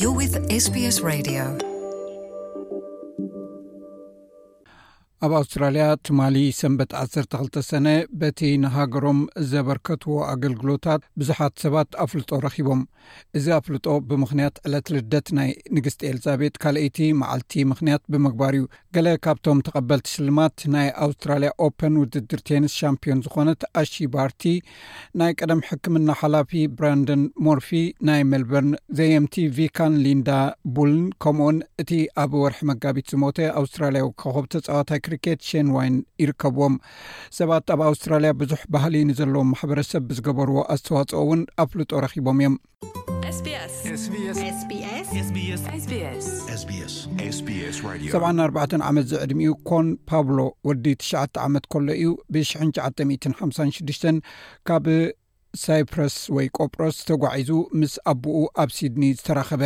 You're with SBS Radio. ኣብ ኣውስትራልያ ትማሊ ሰንበት 12 ሰነ በቲ ንሃገሮም ዘበርከትዎ ኣገልግሎታት ብዙሓት ሰባት ኣፍልጦ ረኪቦም እዚ ኣፍልጦ ብምኽንያት ዕለት ልደት ናይ ንግስቲ ኤልዛቤጥ ካልኣይቲ መዓልቲ ምኽንያት ብምግባር እዩ። ገለ ካብቶም ተቐበልቲ ሽልማት ናይ ኣውስትራልያ ኦፐን ውድድር ቴንስ ሻምፒዮን ዝኾነት ኣሺ ባርቲ፣ ናይ ቀደም ሕክምና ሓላፊ ብራንደን ሞርፊ፣ ናይ ሜልበርን ዘየምቲ ቪካን ሊንዳ ቡልን ከምኡውን እቲ ኣብ ወርሒ መጋቢት ዝሞተ ኣውስትራልያዊ ኮኸብ ተጻዋታይ ክሪኬት ሼን ዋይን ይርከብዎም። ሰባት ኣብ ኣውስትራልያ ብዙሕ ባህሊ ንዘለዎም ማሕበረሰብ ብዝገበርዎ ኣስተዋፅኦ እውን ኣፍልጦ ረኪቦም እዮም ሰብዓን ኣርባዕተን ዓመት ዝዕድሚኡ ኮን ፓብሎ ወዲ ትሽዓተ ዓመት ከሎ እዩ ብሽ9ሓ ሓምሳ ሽዱሽተ ካብ ሳይፕረስ ወይ ቆጵሮስ ተጓዒዙ ምስ ኣቦኡ ኣብ ሲድኒ ዝተራኸበ።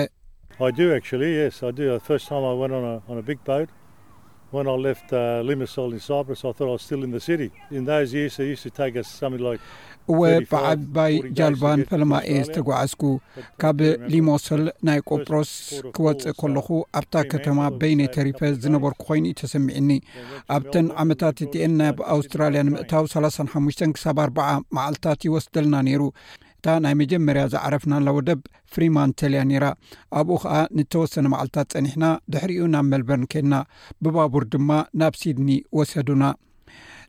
እወ ብዓባይ ጃልባ ንፈለማ እየ ዝተጓዓዝኩ። ካብ ሊሞሶል ናይ ቆጵሮስ ክወፅእ ከለኹ ኣብታ ከተማ በይነይ ተሪፈ ዝነበርኩ ኮይኑ እዩ ተሰሚዕኒ። ኣብተን ዓመታት እቲኤን ናብ ኣውስትራልያ ንምእታው 35 ክሳብ 4ርዓ መዓልትታት ይወስደልና ነይሩ እታ ናይ መጀመርያ ዝዓረፍናላ ወደብ ፍሪማንተልያ ነይራ ኣብኡ ከዓ ንተወሰነ መዓልትታት ፀኒሕና ድሕሪኡ ናብ መልበርን ከድና ብባቡር ድማ ናብ ሲድኒ ወሰዱና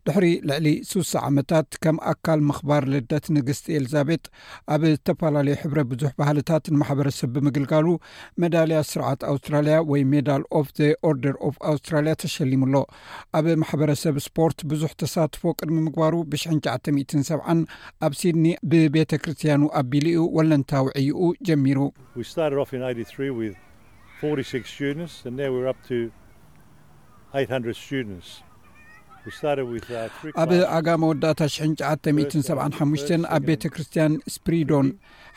ድሕሪ ልዕሊ ሱሳ ዓመታት ከም ኣካል ምኽባር ልደት ንግስቲ ኤልዛቤጥ ኣብ ዝተፈላለዩ ሕብረ ብዙሕ ባህልታት ንማሕበረሰብ ብምግልጋሉ መዳልያ ስርዓት ኣውስትራልያ ወይ ሜዳል ኦፍ ዘ ኦርደር ኦፍ ኣውስትራልያ ተሸሊሙ ኣሎ ኣብ ማሕበረሰብ ስፖርት ብዙሕ ተሳትፎ ቅድሚ ምግባሩ ብ970 ኣብ ሲድኒ ብቤተ ክርስትያኑ ኣቢሉ እዩ ወለንታዊ ዕይኡ ጀሚሩ ኣብ ኣጋ መወዳእታ ሽሕን ሸዓተ ሚትን ሰብዓን ሓሙሽተን ኣብ ቤተ ክርስትያን ስፕሪዶን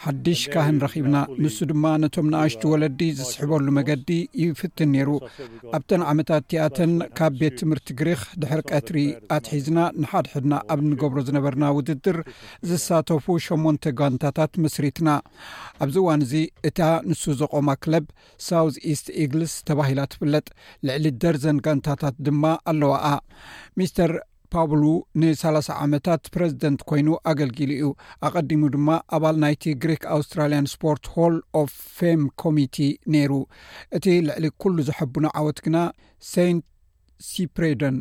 ሓድሽ ካህን ረኺብና ንሱ ድማ ነቶም ንኣሽቱ ወለዲ ዝስሕበሉ መገዲ ይፍትን ነይሩ ኣብተን ዓመታት እቲኣተን ካብ ቤት ትምህርቲ ግሪኽ ድሕር ቀትሪ ኣትሒዝና ንሓድሕድና ኣብ እንገብሮ ዝነበርና ውድድር ዝሳተፉ ሸሞንተ ጋንታታት መስሪትና ኣብዚ እዋን እዚ እታ ንሱ ዘቆማ ክለብ ሳውዝ ኢስት ኢግልስ ተባሂላ ትፍለጥ ልዕሊ ደርዘን ጋንታታት ድማ ኣለዋኣ ሚስተር ፓብሉ ን30 ዓመታት ፕረዚደንት ኮይኑ ኣገልጊሉ እዩ ኣቐዲሙ ድማ ኣባል ናይቲ ግሪክ ኣውስትራልያን ስፖርት ሆል ኦ ፌም ኮሚቲ ነይሩ እቲ ልዕሊ ኩሉ ዘሐብኖ ዓወት ግና ሰንት ሲፕሬደን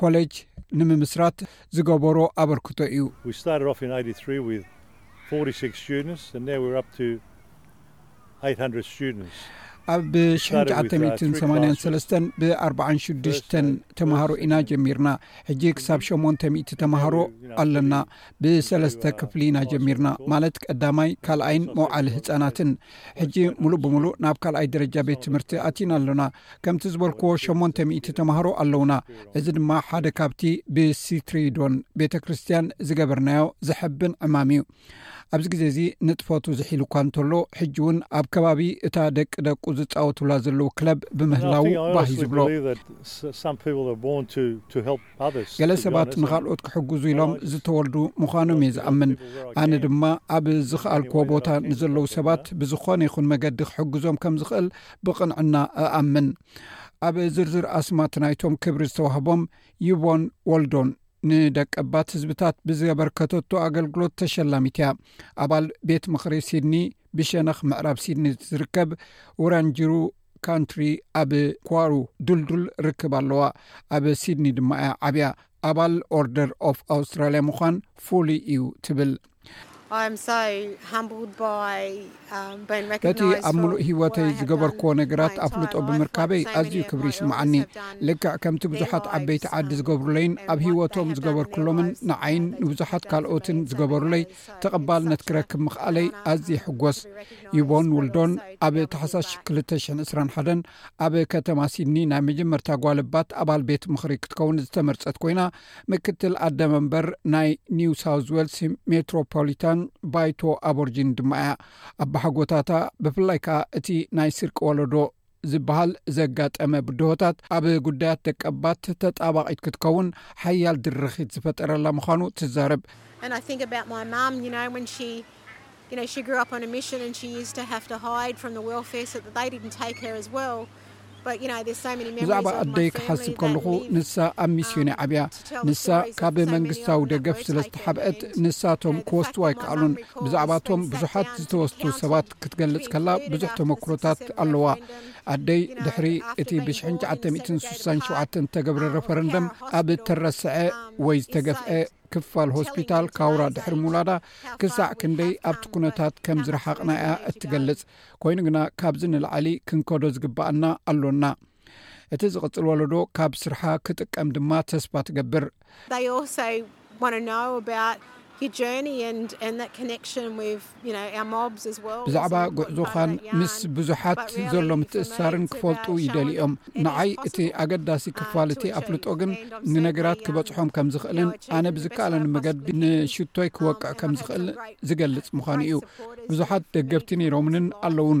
ኮሌጅ ንምምስራት ዝገበሮ ኣበርክቶ እዩ። ኣብ ሽሕን ትሽዓተ ሚእትን ሰማንያን ሰለስተን ብኣርብዓን ሽዱሽተን ተምሃሮ ኢና ጀሚርና ሕጂ ክሳብ ሸሞንተ ሚእቲ ተምሃሮ ኣለና ብሰለስተ ክፍሊ ኢና ጀሚርና ማለት ቀዳማይ ካልኣይን መውዓሊ ህፃናትን ሕጂ ሙሉእ ብምሉእ ናብ ካልኣይ ደረጃ ቤት ትምህርቲ ኣቲና ኣሎና ከምቲ ዝበልክዎ ሸሞንተ ሚእቲ ተማሃሮ ኣለውና እዚ ድማ ሓደ ካብቲ ብሲትሪዶን ቤተ ክርስትያን ዝገበርናዮ ዘሐብን ዕማም እዩ ኣብዚ ግዜ እዚ ንጥፈቱ ዝሒሉ እኳ እንተሎ ሕጂ እውን ኣብ ከባቢ እታ ደቂ ደቁ ዝፃወቱላ ዘለዉ ክለብ ብምህላው ባህ ዝብሎ ገለ ሰባት ንኻልኦት ክሕግዙ ኢሎም ዝተወልዱ ምዃኖም እየ ዝኣምን ኣነ ድማ ኣብ ዝኽኣልክዎ ቦታ ንዘለዉ ሰባት ብዝኾነ ይኹን መገዲ ክሕግዞም ከም ዝኽእል ብቕንዕና እኣምን ኣብ ዝርዝር ኣስማት ናይቶም ክብሪ ዝተዋህቦም ይቦን ወልዶን ንደቀባት ህዝብታት ብዘበርከተቶ ኣገልግሎት ተሸላሚት እያ ኣባል ቤት ምክሪ ሲድኒ ብሸነኽ ምዕራብ ሲድኒ ዝርከብ ውራንጅሩ ካንትሪ ኣብ ኳሩ ዱልዱል ርክብ ኣለዋ ኣብ ሲድኒ ድማ እያ ዓብያ ኣባል ኦርደር ኦፍ ኣውስትራልያ ምዃን ፍሉይ እዩ ትብል በቲ ኣብ ምሉእ ሂወተይ ዝገበርክዎ ነገራት ኣፍልጦ ብምርካበይ ኣዝዩ ክብሪ ይስምዓኒ ልክዕ ከምቲ ብዙሓት ዓበይቲ ዓዲ ዝገብሩለይን ኣብ ሂወቶም ዝገበርኩሎምን ንዓይን ንብዙሓት ካልኦትን ዝገበሩለይ ተቐባልነት ክረክብ ምኽኣለይ ኣዝየ ይሕጎስ። ዩቮን ውልዶን ኣብ ታሕሳሽ 221 ኣብ ከተማ ሲድኒ ናይ መጀመርታ ጓልባት ኣባል ቤት ምኽሪ ክትከውን ዝተመርፀት ኮይና ምክትል ኣደ መንበር ናይ ኒው ሳውዝ ዌልስ ሜትሮፖሊታን ባይቶ ኣበርጂን ድማ እያ። ኣባሓጎታታ ብፍላይ ከዓ እቲ ናይ ስርቂ ወለዶ ዝበሃል ዘጋጠመ ብድሆታት ኣብ ጉዳያት ደቀባት ተጣባቒት ክትከውን ሓያል ድርኺት ዝፈጠረላ ምዃኑ ትዛረብ። ብዛዕባ ኣደይ ክሓስብ ከለኹ፣ ንሳ ኣብ ሚስዮን'ያ ዓብያ፣ ንሳ ካብ መንግስታዊ ደገፍ ስለ ዝተሓብአት ንሳቶም ክወስቱ ኣይከኣሉን ብዛዕባቶም ብዙሓት ዝተወስቱ ሰባት ክትገልጽ ከላ ብዙሕ ተመክሮታት ኣለዋ ኣደይ ድሕሪ እቲ ብ967 ተገብረ ረፈረንደም ኣብ ተረስዐ ወይ ዝተገፍዐ ክፋል ሆስፒታል ካውራ ድሕሪ ምውላዳ ክሳዕ ክንደይ ኣብቲ ኩነታት ከም ዝረሓቕና እያ እትገልጽ ኮይኑ ግና ካብዚ ንላዓሊ ክንከዶ ዝግባኣና ኣሎና እቲ ዝቕፅል ወለዶ ካብ ስርሓ ክጥቀም ድማ ተስፋ ትገብር ብዛዕባ ጉዕዞኻን ምስ ብዙሓት ዘሎ ምትእስሳርን ክፈልጡ ይደል ኦም ንዓይ እቲ ኣገዳሲ um, ክፋል እቲ ኣፍልጦ ግን ንነገራት ክበፅሖም ከም ዝኽእልን ኣነ ብዝከኣለን መገዲ ንሽቶይ um, ክወቅዕ ከም ዝኽእል ዝገልፅ ምዃኑ እዩ ብዙሓት ደገፍቲ ነይሮምንን ኣለውን